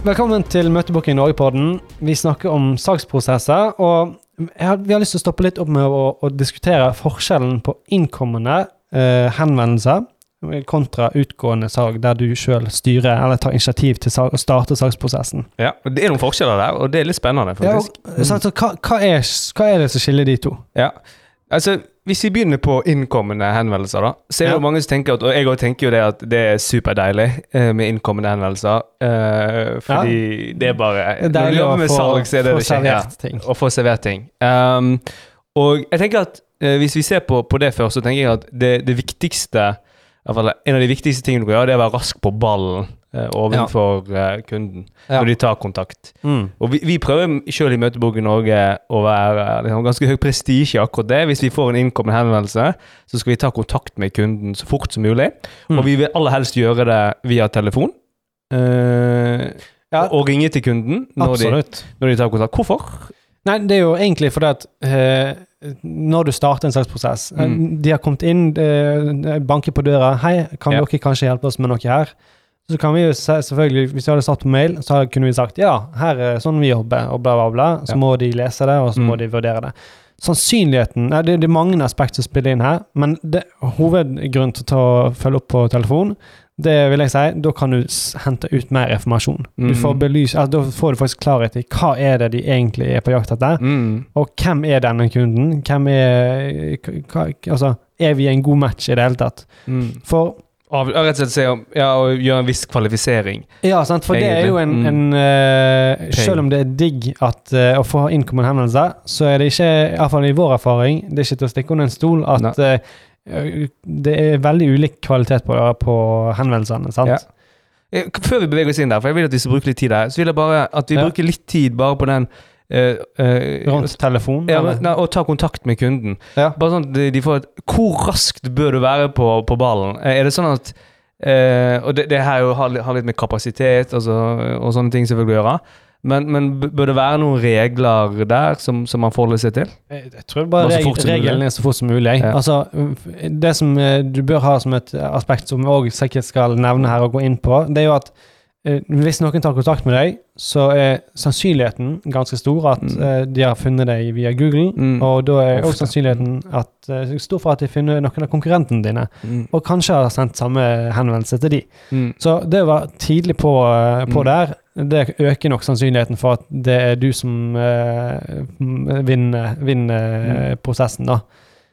Velkommen til Møtebooking Norge-podden. Vi snakker om salgsprosesser. Og har, vi har lyst til å stoppe litt opp med å, å diskutere forskjellen på innkommende eh, henvendelser kontra utgående salg, der du sjøl styrer eller tar initiativ til salg, å starte salgsprosessen. Ja, Det er noen forskjeller der, og det er litt spennende, Ja, og, så, så hva, hva, er, hva er det som skiller de to? Ja, altså Hvis vi begynner på innkommende henvendelser, da, så er det Ja. mange som tenker at Og jeg også tenker jo det at det er superdeilig eh, med innkommende henvendelser. Uh, fordi det er bare Det er Når du jobber med salg, så er det det skjer. Ja, å få servert ting. Um, og jeg tenker at uh, hvis vi ser på, på det først, så tenker jeg at det, det viktigste En av de viktigste tingene du kan gjøre, det er å være rask på ballen overfor eh, kunden Ja. når de tar kontakt. Mm. Og vi, vi prøver selv i Møtebok i Norge å være liksom, ganske høy prestisje i akkurat det. Hvis vi får en innkommende henvendelse, så skal vi ta kontakt med kunden så fort som mulig. Mm. Og vi vil aller helst gjøre det via telefon. Eh, Ja. Og ringe til kunden når de, når de tar kontakt. Hvorfor? Nei, det er jo egentlig fordi at eh, når du starter en salgsprosess eh, Mm. De har kommet inn, eh, banker på døra 'Hei, kan Ja. dere kanskje hjelpe oss med noe her?' Så kan vi jo se, selvfølgelig, Hvis vi hadde satt på mail, så kunne vi sagt 'Ja, her er sånn vi jobber', og bla, bla, bla. Så Ja. må de lese det, og så må Mm. de vurdere det. Sannsynligheten nei, det, det er mange aspekter som spiller inn her, men det, hovedgrunnen til å ta, følge opp på telefon, det vil jeg si, da kan du hente ut mer informasjon. Du får belyse, altså, da får du faktisk klarhet i hva er det de egentlig er på jakt etter. Mm. Og hvem er denne kunden? Hvem er hva, Altså, er vi en god match i det hele tatt? Mm. For Av, rett og slett se om, ja, og gjøre en viss kvalifisering. Ja, sant? for det er jo en, Egentlig. en Pay. Selv om det er digg at, uh, å få innkommende henvendelser, så er det ikke, iallfall i vår erfaring, det er ikke til å stikke under en stol at uh, det er veldig ulik kvalitet på, på henvendelsene. sant? Ja. Før vi beveger oss inn der, for jeg vil at vi skal bruke litt tid der, så vil jeg bare at vi Ja. bruker litt tid bare på den eh, eh, telefon. ja, nei, og ta kontakt med kunden. Ja. Bare sånn at de, de får et Hvor raskt bør du være på, på ballen? Eh, Er det sånn at eh, Og det, det her jo har, har litt med kapasitet altså, og sånne ting selvfølgelig å gjøre. Men, men bør det være noen regler der som, som man forholder seg til? Jeg, tror bare Bare reg regelen er så fort som mulig. Ja. Altså, det som eh, du bør ha som et aspekt som vi òg sikkert skal nevne her og gå inn på, det er jo at hvis noen tar kontakt med deg, så er sannsynligheten ganske stor at Mm. uh, de har funnet deg via Google. Mm. Og da er også sannsynligheten at, uh, stor for at de finner noen av konkurrentene dine, Mm. og kanskje har sendt samme henvendelse til de. Mm. Så det å være tidlig på, uh, på Mm. der, det øker nok sannsynligheten for at det er du som eh, vinner, vinner prosessen, da.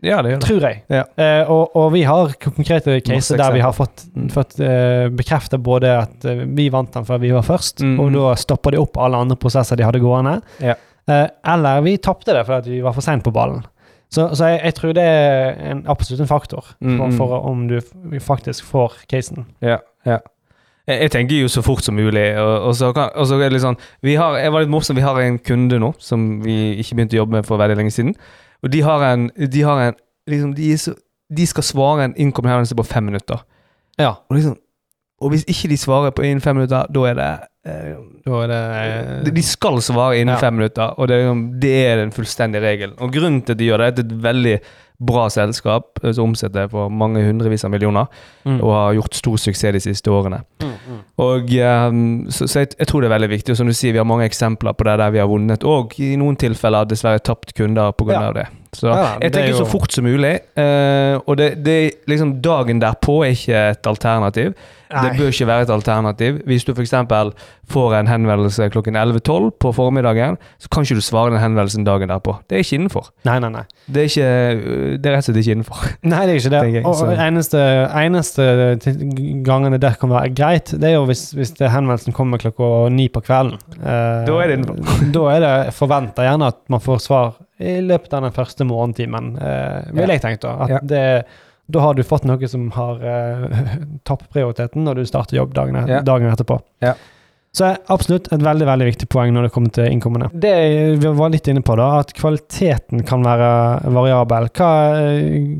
Ja, det gjør det. Tror jeg. Ja. Eh, og, og vi har konkrete caser der vi har fått, Mm. fått eh, bekreftet både at eh, vi vant den før vi var først, Mm. og da stoppa de opp alle andre prosesser de hadde gående. Ja. Eh, eller vi tapte det fordi vi var for seint på ballen. Så, så jeg, jeg tror det er en, absolutt en faktor for, Mm, mm. for om du faktisk får casen. Ja, ja. Jeg, jeg tenker jo så fort som mulig. Og, og, så, kan, og så er det litt sånn vi har, Jeg var litt morsom, vi har en kunde nå som vi ikke begynte å jobbe med for veldig lenge siden. Og de har en, de har en liksom, de, så, de skal svare en innkommende henvendelse på fem minutter. Ja. Og, liksom, og hvis ikke de svarer på innen fem minutter, da er det eh, Da er det eh, de- skal svare innen Ja. fem minutter, og det liksom- det er en fullstendig regel. Og grunnen til at de gjør det, er at det er et veldig bra selskap eh, som omsetter for mange hundrevis av millioner, mm. og har gjort stor suksess de siste årene. Mm, mm. Og ehm, Så, så jeg, jeg tror det er veldig viktig. Og som du sier, vi har mange eksempler på det der vi har vunnet, og i noen tilfeller dessverre tapt kunder pga. Ja. av det. Så Ja, jeg er tenker jo- så fort som mulig. Uh, og det, det liksom dagen derpå er ikke et alternativ. Det bør ikke være et alternativ. Hvis du f.eks. får en henvendelse klokken 11-12 på formiddagen, så kan ikke du svare den henvendelsen dagen derpå. Det er ikke innenfor. Nei, nei, nei. Det er, ikke, det er rett og slett ikke innenfor. Nei, det er ikke det. Jeg, Og så- eneste, eneste gangene det kan være greit, det er jo hvis, hvis henvendelsen kommer klokka ni på kvelden. Uh, Da er det innenfor. Da er det forventa gjerne at man får svar i løpet av den første morgentimen, eh, vil jeg tenke da. At det, da har du fått noe som har eh, topprioriteten når du starter jobb dagen, dagen etterpå. Ja. Så er absolutt et veldig veldig viktig poeng når det kommer til innkommende. Det vi var litt inne på, da, at kvaliteten kan være variabel. Hva,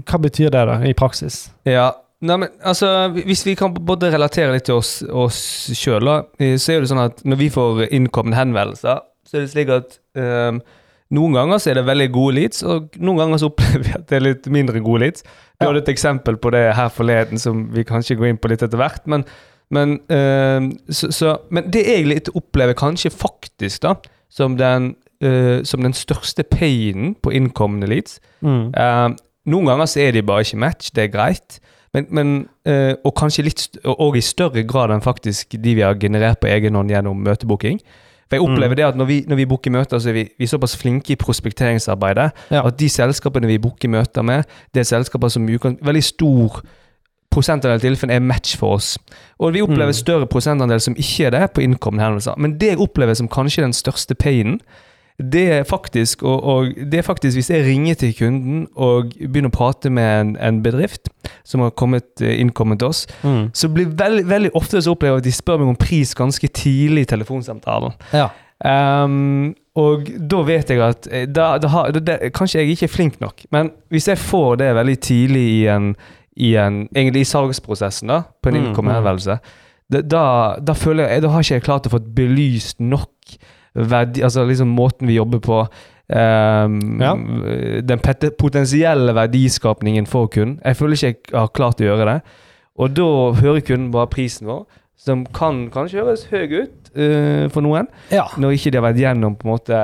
hva betyr det da i praksis? Ja, Nei, men altså, Hvis vi kan både relatere litt til oss, oss sjøl, så er det sånn at når vi får innkommende henvendelser, så er det slik at ehm, noen ganger så er det veldig gode leads, og noen ganger så opplever vi at det er litt mindre gode leads. Vi Ja. hadde et eksempel på det her forleden som vi kanskje går inn på litt etter hvert. Men, Men, øh, så, så, men det jeg litt opplever kanskje faktisk da, som den, øh, som den største painen på innkommende leads Mm. uh, Noen ganger så er de bare ikke match, det er greit. Men, men øh, og kanskje litt og- og i større grad enn faktisk de vi har generert på egen hånd gjennom møtebooking. For jeg opplever Mm. det at når vi, når vi booker møter, så er vi, vi er såpass flinke i prospekteringsarbeidet Ja. at de selskapene vi booker møter med, det er selskaper som utgang- veldig stor prosentandel av tilfellene er match for oss. Og vi opplever Mm. større prosentandel som ikke er det på innkomne hendelser. Men det jeg opplever som kanskje den største painen, det er faktisk, og, og det er faktisk hvis jeg ringer til kunden og begynner å prate med en, en bedrift som har kommet, eh, innkommet til oss, Mm. så blir veldig, veldig ofte så opplever jeg at de spør meg om pris ganske tidlig i telefonsamtalen. Ja. Um, og da vet jeg at eh, da, da har, det, Kanskje jeg ikke er flink nok, men hvis jeg får det veldig tidlig i en, i en egentlig i salgsprosessen, da, på en Mm, mm. henvendelse, da, da føler jeg Da har ikke jeg klart å få belyst nok verdi, altså liksom måten vi jobber på. Um, Ja. Den potensielle verdiskapningen for kunden. Jeg føler ikke jeg har klart å gjøre det. Og da hører kunden bare prisen vår, som kan kanskje høres høy ut uh, for noen, ja. når ikke de har vært gjennom på en måte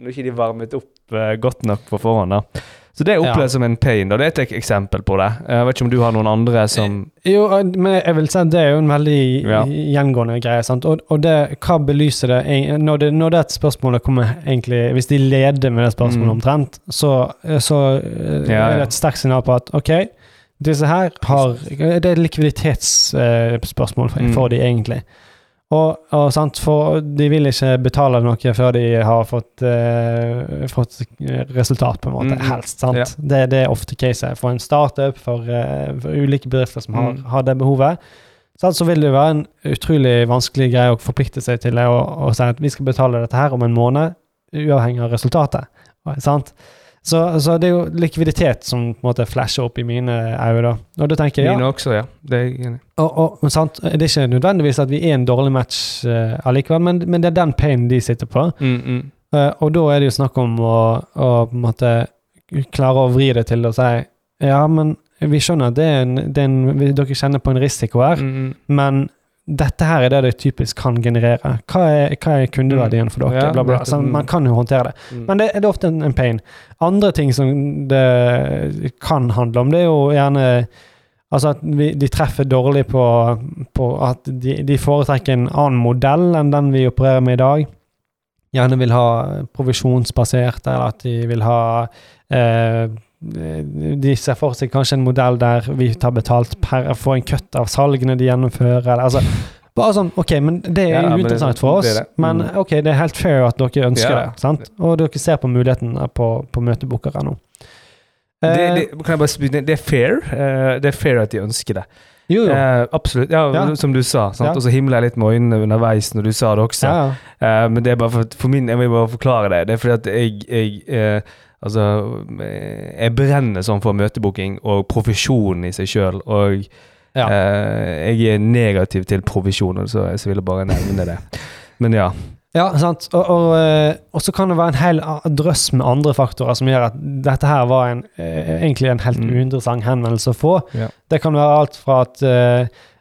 Når ikke de varmet opp uh, godt nok på forhånd. da Så det oppleves Ja. som en pain. da Det er et eksempel på det. Jeg vet ikke om du har noen andre som Jo, men jeg vil si at det er jo en veldig Ja. gjengående greie. sant? Og, og det, hva belyser det Når det, når det spørsmålet kommer egentlig Hvis de leder med det spørsmålet Mm. omtrent, så, så eh, Ja, er det et sterkt signal på at ok, disse her har Det er et likviditetsspørsmål for, Mm. for de egentlig. Og, og sant, for de vil ikke betale noe før de har fått, eh, fått resultat, på en måte. Mm, mm. Helst. sant? Ja. Det, det er ofte caset for en startup, for, eh, for ulike bedrifter som har, Mm. har det behovet. Sant, så vil det jo være en utrolig vanskelig greie å forplikte seg til det og, og si at vi skal betale dette her om en måned, uavhengig av resultatet. Sant? Så, så det er jo likviditet som på en måte flasher opp i mine øyne. Og da tenker jeg, ja, Mine også, ja. Det er jeg enig og, og, sant, Det er ikke nødvendigvis at vi er en dårlig match uh, allikevel, men, men det er den painen de sitter på. Mm, mm. Uh, og da er det jo snakk om å, å på en måte klare å vri det til å si ja, men vi skjønner at det er en, det er en, dere kjenner på en risiko her, Mm, mm. men dette her er det det typisk kan generere. Hva er, hva er kundeverdien for dere? Bla, bla. Så man kan jo håndtere det. Mm. Men det, det er ofte en, en pain. Andre ting som det kan handle om, det er jo gjerne Altså at vi, de treffer dårlig på, på at de, de foretrekker en annen modell enn den vi opererer med i dag. Gjerne vil ha provisjonsbasert, eller at de vil ha eh, De ser for seg kanskje en modell der vi tar betalt per får en kutt av salgene de gjennomfører. Eller, altså, bare sånn, ok, men Det er Ja, uinteressant for oss, det det. men Mm. ok, det er helt fair at dere ønsker Ja. det. sant? Og dere ser på muligheten på, på møtebookere nå. Det, Eh, det, det er fair. eh, det er fair at de ønsker det. jo, jo. Eh, absolutt. Ja, Ja. Som du sa. Sant? Ja. Og så himla jeg litt med øynene underveis når du sa det også. ja. Eh, men det er bare for, for min Jeg vil bare forklare det. Det er fordi at jeg, jeg eh, Altså eh, Jeg brenner sånn for møtebooking og profesjonen i seg sjøl. Og Ja. eh, jeg er negativ til provisjoner, så jeg ville bare nevne det. Men ja. Ja, sant. Og, og, eh, og så kan det være en hel drøss med andre faktorer som gjør at dette her var en, eh, egentlig en helt Mm. uinteressant henvendelse å få. Ja. Det kan være alt fra at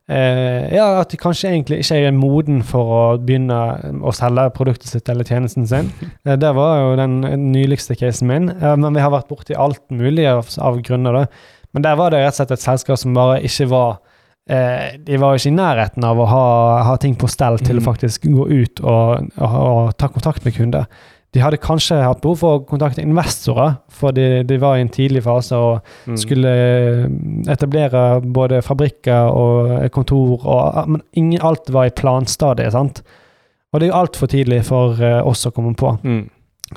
eh, ja, at de kanskje egentlig ikke er moden for å begynne å selge produktet sitt eller tjenesten sin. Eh, det var jo den nyligste casen min, eh, men vi har vært borti alt mulig av, av grunner. da. Men der var det rett og slett et selskap som bare ikke var eh, De var ikke i nærheten av å ha, ha ting på stell til å Mm. faktisk gå ut og, og, og ta kontakt med kunder. De hadde kanskje hatt behov for å kontakte investorer, for de, de var i en tidlig fase og Mm. skulle eh, etablere både fabrikker og kontor, og, men ingen, alt var i planstadiet. sant? Og det er jo altfor tidlig for eh, oss å komme på. Mm.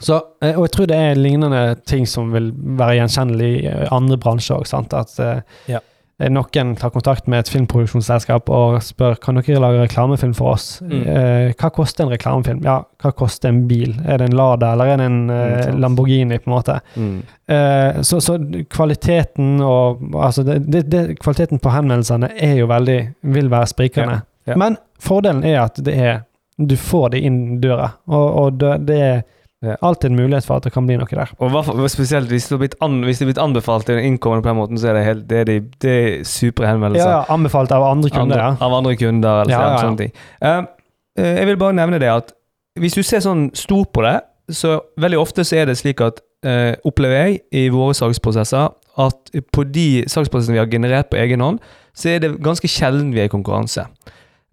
Så, eh, og jeg tror det er lignende ting som vil være gjenkjennelig i eh, andre bransjer òg. At eh, Ja. Eh, noen tar kontakt med et filmproduksjonsselskap og spør kan dere lage reklamefilm for oss. Mm. Eh, hva koster en reklamefilm? Ja, hva koster en bil? Er det en Lada eller er det en eh, Mm. Lamborghini? på en måte? Mm. Eh, så, så kvaliteten og altså det, det, det, Kvaliteten på henvendelsene er jo veldig vil være sprikende. Ja, ja. Men fordelen er at det er du får det inn døra, og, og det, det er. Alltid en mulighet for at det kan bli noe der. Og hva, spesielt hvis det er blitt, anbefalt til en innkommende på den måten, så er det, helt, det, er de, det er supre henvendelser. Ja, ja, Anbefalt av andre kunder, andre, ja. Av andre kunder, eller Ja, ja, sånne ting. Uh, eh, jeg vil bare nevne det at hvis du ser sånn stort på det, så veldig ofte så er det slik at uh, opplever jeg i våre salgsprosesser at på de salgsprosessene vi har generert på egen hånd, så er det ganske sjelden vi er i konkurranse.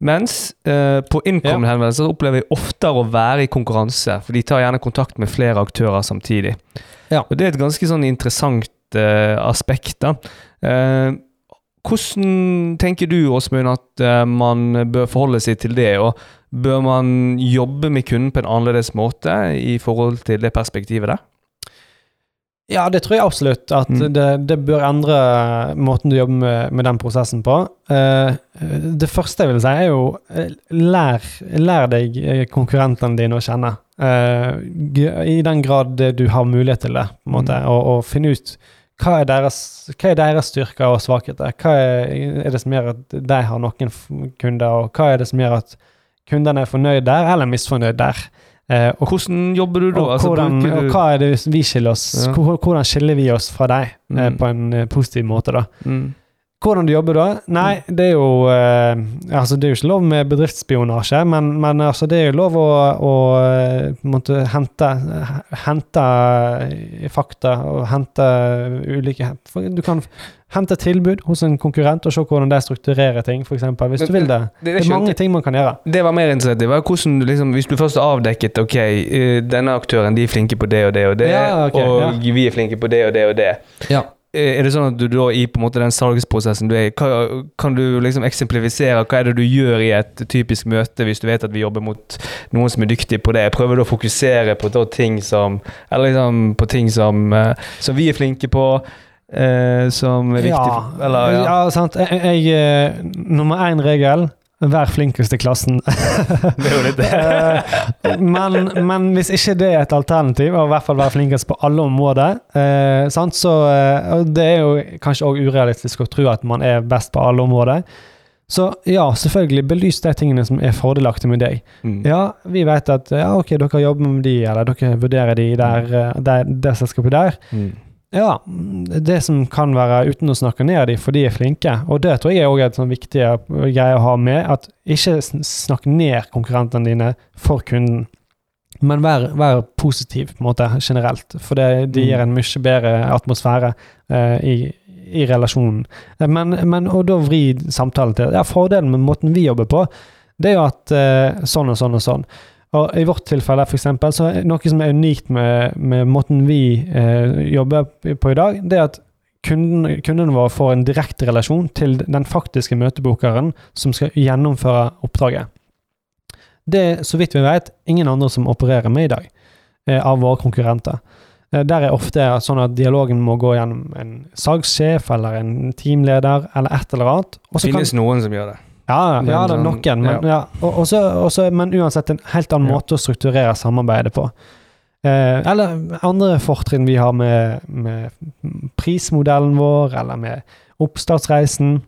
Mens eh, på innkommende henvendelser opplever vi oftere å være i konkurranse, for de tar gjerne kontakt med flere aktører samtidig. Ja. Og det er et ganske sånn interessant eh, aspekt, da. Eh, hvordan tenker du, Åsmund, at eh, man bør forholde seg til det? Og bør man jobbe med kunden på en annerledes måte i forhold til det perspektivet der? Ja, det tror jeg absolutt. At Mm. det, det bør endre måten du jobber med, med den prosessen på. Uh, det første jeg vil si, er jo eh, lær, lær deg eh, konkurrentene dine å kjenne. Uh, I den grad du har mulighet til det, på en måte. Mm. Og, og finne ut hva er, deres, hva er deres styrker og svakheter. Hva er, er det som gjør at de har noen kunder, og hva er det som gjør at kundene er fornøyd der, eller misfornøyd der. Eh, og Hvordan jobber du da? og, Altså, hvordan, du... og hva er det vi skiller oss Ja. Hvordan skiller vi oss fra deg eh, Mm. på en eh, positiv måte, da? Mm. Hvordan du jobber da? Nei, det er jo eh, Altså, det er jo ikke lov med bedriftsspionasje, men, men altså, det er jo lov å, å eh, måte hente, hente eh, fakta og hente ulike for Du kan hente tilbud hos en konkurrent og se hvordan de strukturerer ting, f.eks. Hvis Men- du vil det. Det, Det er mange ting man kan gjøre. Det var mer interessant i. var hvordan du liksom, Hvis du først har avdekket ok, eh, denne aktøren de er flinke på det og det og det, Ja, okay, og vi er flinke på det og det og det. Ja. Eh, Er det sånn at du da i på en måte den salgsprosessen du er i, kan du liksom eksemplifisere hva er det du gjør i et typisk møte hvis du vet at vi jobber mot noen som er dyktig på det? Prøver du å fokusere på ting som Eller liksom på ting som, eh, som vi er flinke på, eh, som er viktig Ja, eller, ja. ja. sant. Jeg, jeg, eh, nummer én regel Vær flinkest i klassen. Det er jo litt det. Eh, men, men hvis ikke det er et alternativ, og i hvert fall være flinkest på alle områder, eh, sant? så eh, Det er jo kanskje òg urealistisk å tro at man er best på alle områder. Så ja, selvfølgelig, belys de tingene som er fordelaktige med deg. Mm. Ja, vi vet at ja, ok, dere jobber med de, eller dere vurderer de der, eh, der det selskapet der. Mm. Ja, det som kan være uten å snakke ned dem, for de er flinke. Og det tror jeg er en sånn viktig eh, greie å ha med, at ikke sn- snakk ned konkurrentene dine for kunden. Men vær, vær positiv på en måte generelt, for det, det gir en mye bedre atmosfære eh, i, i relasjonen. Eh, Men, men og da vri samtalen til ja, Fordelen med måten vi jobber på, det er jo at eh, sånn og sånn og sånn. Og I vårt tilfelle for eksempel, så er noe som er unikt med, med måten vi eh, jobber på i dag, det er at kunden, kundene våre får en direkte relasjon til den faktiske møtebokeren som skal gjennomføre oppdraget. Det er, så vidt vi vet, ingen andre som opererer med i dag, eh, av våre konkurrenter. Eh, der er ofte sånn at dialogen må gå gjennom en salgssjef eller en teamleder eller et eller annet. og så kan- noen som gjør det. Ja, Men ja det er nok en. men, ja. ja. Også, også, men uansett en helt annen Ja. måte å strukturere samarbeidet på. Eh, eller andre fortrinn vi har med, med prismodellen vår, eller med oppstartsreisen.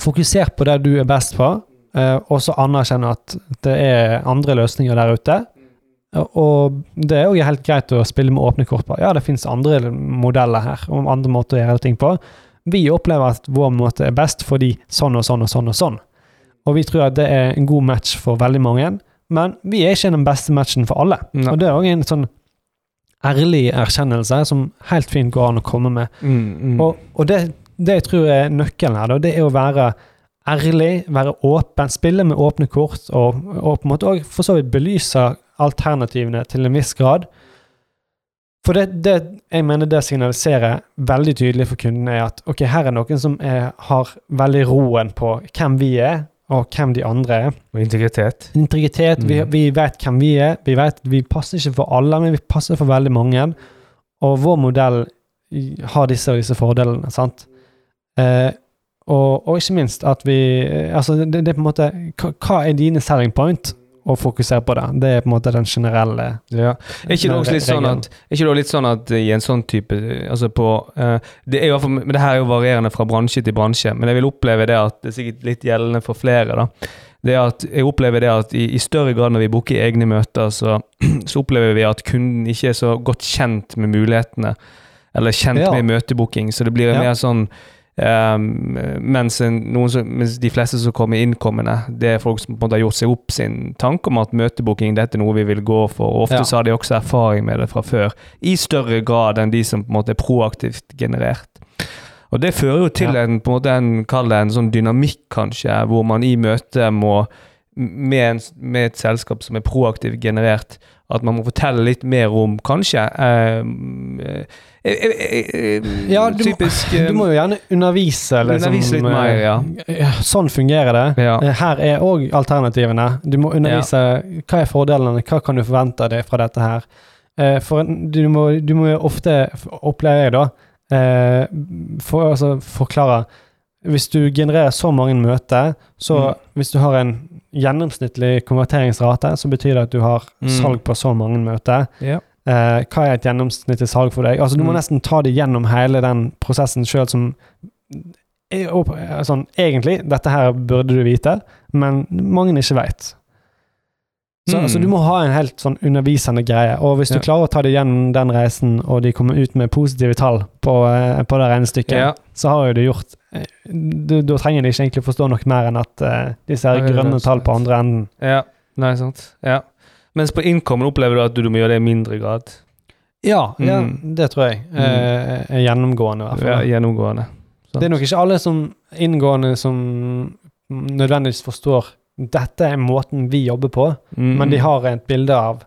Fokuser på det du er best på, eh, og så anerkjenne at det er andre løsninger der ute. Og det er jo helt greit å spille med åpne kort på. Ja, det finnes andre modeller her, og andre måter å gjøre ting på. Vi opplever at vår måte er best fordi sånn og sånn og sånn og sånn. Og vi tror at det er en god match for veldig mange, men vi er ikke den beste matchen for alle. Nei. Og det er òg en sånn ærlig erkjennelse som helt fint går an å komme med. Mm, mm. Og, og det, det jeg tror er nøkkelen her, da, det er å være ærlig, være åpen, spille med åpne kort, og, og på en måte òg for så vidt belyse alternativene til en viss grad. For det, det jeg mener det signaliserer veldig tydelig for kundene, er at ok, her er noen som er, har veldig roen på hvem vi er, og hvem de andre er. Og integritet. Integritet, vi, Mm. vi vet hvem vi er. Vi vet vi passer ikke for alle, men vi passer for veldig mange. Og vår modell har disse og disse fordelene, sant? Eh, og, og ikke minst at vi eh, Altså, det, det er på en måte hva er dine selling point? Og fokusere på det. Det er på en måte den generelle Ja. Er ikke det også litt sånn at, litt sånn at i en sånn type Altså på uh, det er jo, Men det her er jo varierende fra bransje til bransje, men jeg vil oppleve det at det er sikkert litt gjeldende for flere, da. det at jeg opplever det at i, i større grad når vi booker egne møter, så, så opplever vi at kunden ikke er så godt kjent med mulighetene, eller kjent Ja. med møtebooking, så det blir Ja. mer sånn ehm, mens, som, mens de fleste som kommer innkommende, det er folk som på en måte har gjort seg opp sin tanke om at møtebooking dette er noe vi vil gå for. og Ofte Ja. så har de også erfaring med det fra før, i større grad enn de som på en måte er proaktivt generert. Og det fører jo til Ja. en, på en måte en, kall det en sånn dynamikk, kanskje, hvor man i møte må med, en, med et selskap som er proaktivt generert, at man må fortelle litt mer om, kanskje ehm, eh, eh, eh, eh, Ja, du Typisk Du må jo gjerne undervise. Liksom, Undervise litt mer, ja. eh, Sånn fungerer det. Ja. Eh, Her er òg alternativene. Du må undervise hva er fordelene, hva kan du forvente deg fra dette her. Eh, For du må, du må ofte, opplever jeg da, eh, for, altså, forklare Hvis du genererer så mange møter, så Mm. hvis du har en gjennomsnittlig konverteringsrate, så betyr det at du har Mm. salg på så mange møter. Ja. Eh, hva er et gjennomsnittlig salg for deg? Altså, du må Mm. nesten ta det gjennom hele den prosessen sjøl som og, er sånn, Egentlig, dette her burde du vite, men mange ikke veit. Så Mm. altså, du må ha en helt sånn undervisende greie. Og hvis du Ja. klarer å ta det gjennom den reisen, og de kommer ut med positive tall på, eh, på det regnestykket, Ja. så har jo du gjort eh, Da trenger de ikke egentlig forstå noe mer enn at uh, disse her Ja, det er grønne tall på andre enden ja. Nei, sant. Ja. Mens på innkommen opplever du at du, du må gjøre det i mindre grad. Ja, ja Mm. det tror jeg eh, er gjennomgående. i hvert fall. Ja, gjennomgående. Det er nok ikke alle som inngående som nødvendigvis forstår dette er måten vi jobber på, Mm. men de har et bilde av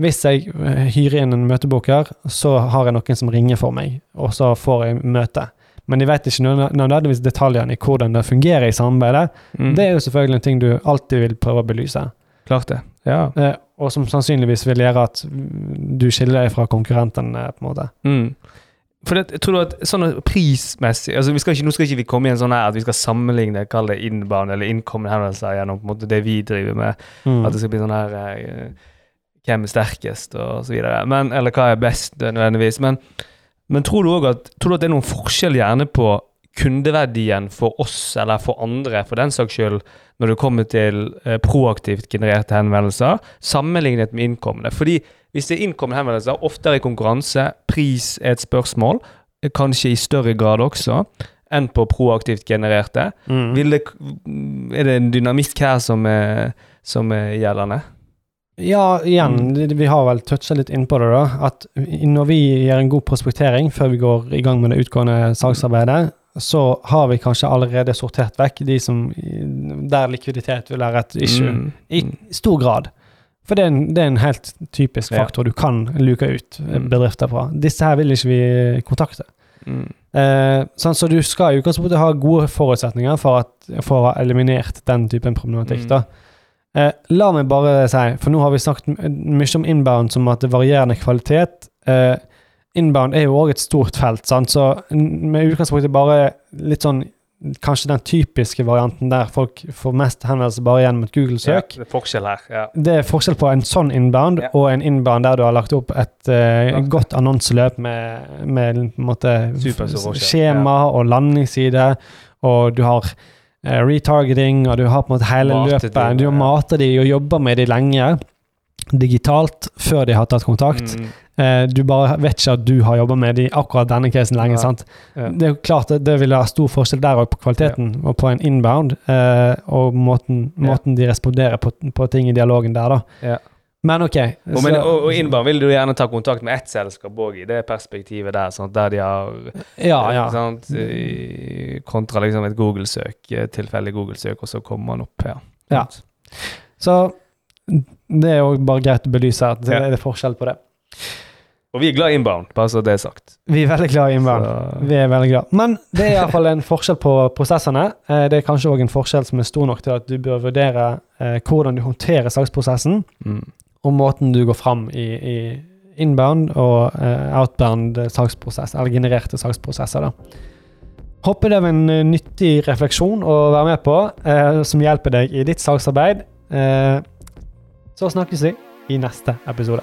Hvis jeg eh, hyrer inn en møtebooker, så har jeg noen som ringer for meg, og så får jeg møte. Men de vet ikke nødv- nødvendigvis detaljene i hvordan det fungerer i samarbeidet. Mm. Det er jo selvfølgelig en ting du alltid vil prøve å belyse, Klart det. Ja. eh, og som sannsynligvis vil gjøre at du skiller deg fra konkurrentene, på en måte. Mm. For det, tror du at sånn prismessig altså vi skal ikke, Nå skal ikke vi komme i en sånn her at vi skal sammenligne kall det inbound eller innkommende henvendelser gjennom på en måte det vi driver med. Mm. At det skal bli sånn her eh, Hvem er sterkest, og så videre. Men, eller hva er best, nødvendigvis. Men, men tror, du at, tror du at det er noen forskjell gjerne på kundeverdien for oss eller for andre, for den saks skyld, når det kommer til eh, proaktivt genererte henvendelser, sammenlignet med innkommende? Fordi hvis det er innkommende henvendelser, oftere i konkurranse, pris er et spørsmål, eh, kanskje i større grad også, enn på proaktivt genererte. Mm. Det, er det en dynamikk her som er, som er gjeldende? Ja, igjen, Mm. vi har vel toucha litt innpå det, da. At når vi gjør en god prospektering før vi går i gang med det utgående salgsarbeidet, så har vi kanskje allerede sortert vekk de som der likviditet vil være et issue. Mm. I stor grad. For det er en, det er en helt typisk Ja. faktor du kan luke ut Mm. bedrifter fra. Disse her vil ikke vi kontakte. Mm. Eh, sånn, så du skal i utgangspunktet ha gode forutsetninger for, at, for å ha eliminert den typen problematikk. Mm. Eh, la meg bare si, for nå har vi snakket mye om inbound som at det er varierende kvalitet. Eh, inbound er jo òg et stort felt, sant? så med med utgangspunktet bare litt sånn Kanskje den typiske varianten der folk får mest henvendelser bare gjennom et Google-søk. det er forskjell her. Ja. Det er forskjell på en sånn inbound Ja. og en inbound der du har lagt opp et uh, godt annonseløp med, med måte skjema og landingsside, og du har uh, retargeting, og du har på en måte hele Matet løpet. de, Du ja. mater de og jobber med de lenge digitalt før de har tatt kontakt. Mm. Eh, du bare vet ikke at du har jobba med de akkurat denne casen lenge. Ja. sant? Ja. Det er jo klart det, det vil være stor forskjell der òg på kvaliteten og på en inbound, eh, og måten, Ja. måten de responderer på, på ting i dialogen der, da. Ja. Men OK. Og, men, og, og innbound vil du gjerne ta kontakt med ett selskap òg, i det perspektivet der. Sant? Der de har ja, ja. Sant? I- Kontra liksom et Google-søk, et tilfeldig Google-søk, og så kommer man opp her. Ja. Så det er òg bare greit å belyse at det Ja. er forskjell på det. Og vi er glad i inbound, bare så det er sagt. Vi er veldig glad i inbound. Så- Vi er veldig glad. Men det er iallfall en forskjell på prosessene. Eh, Det er kanskje òg en forskjell som er stor nok til at du bør vurdere eh, hvordan du håndterer salgsprosessen, Mm. og måten du går fram i, i inbound og eh, outbound salgsprosess, eller genererte salgsprosesser. da. Håper det var en nyttig refleksjon å være med på, som hjelper deg i ditt salgsarbeid. Så snakkes vi i neste episode.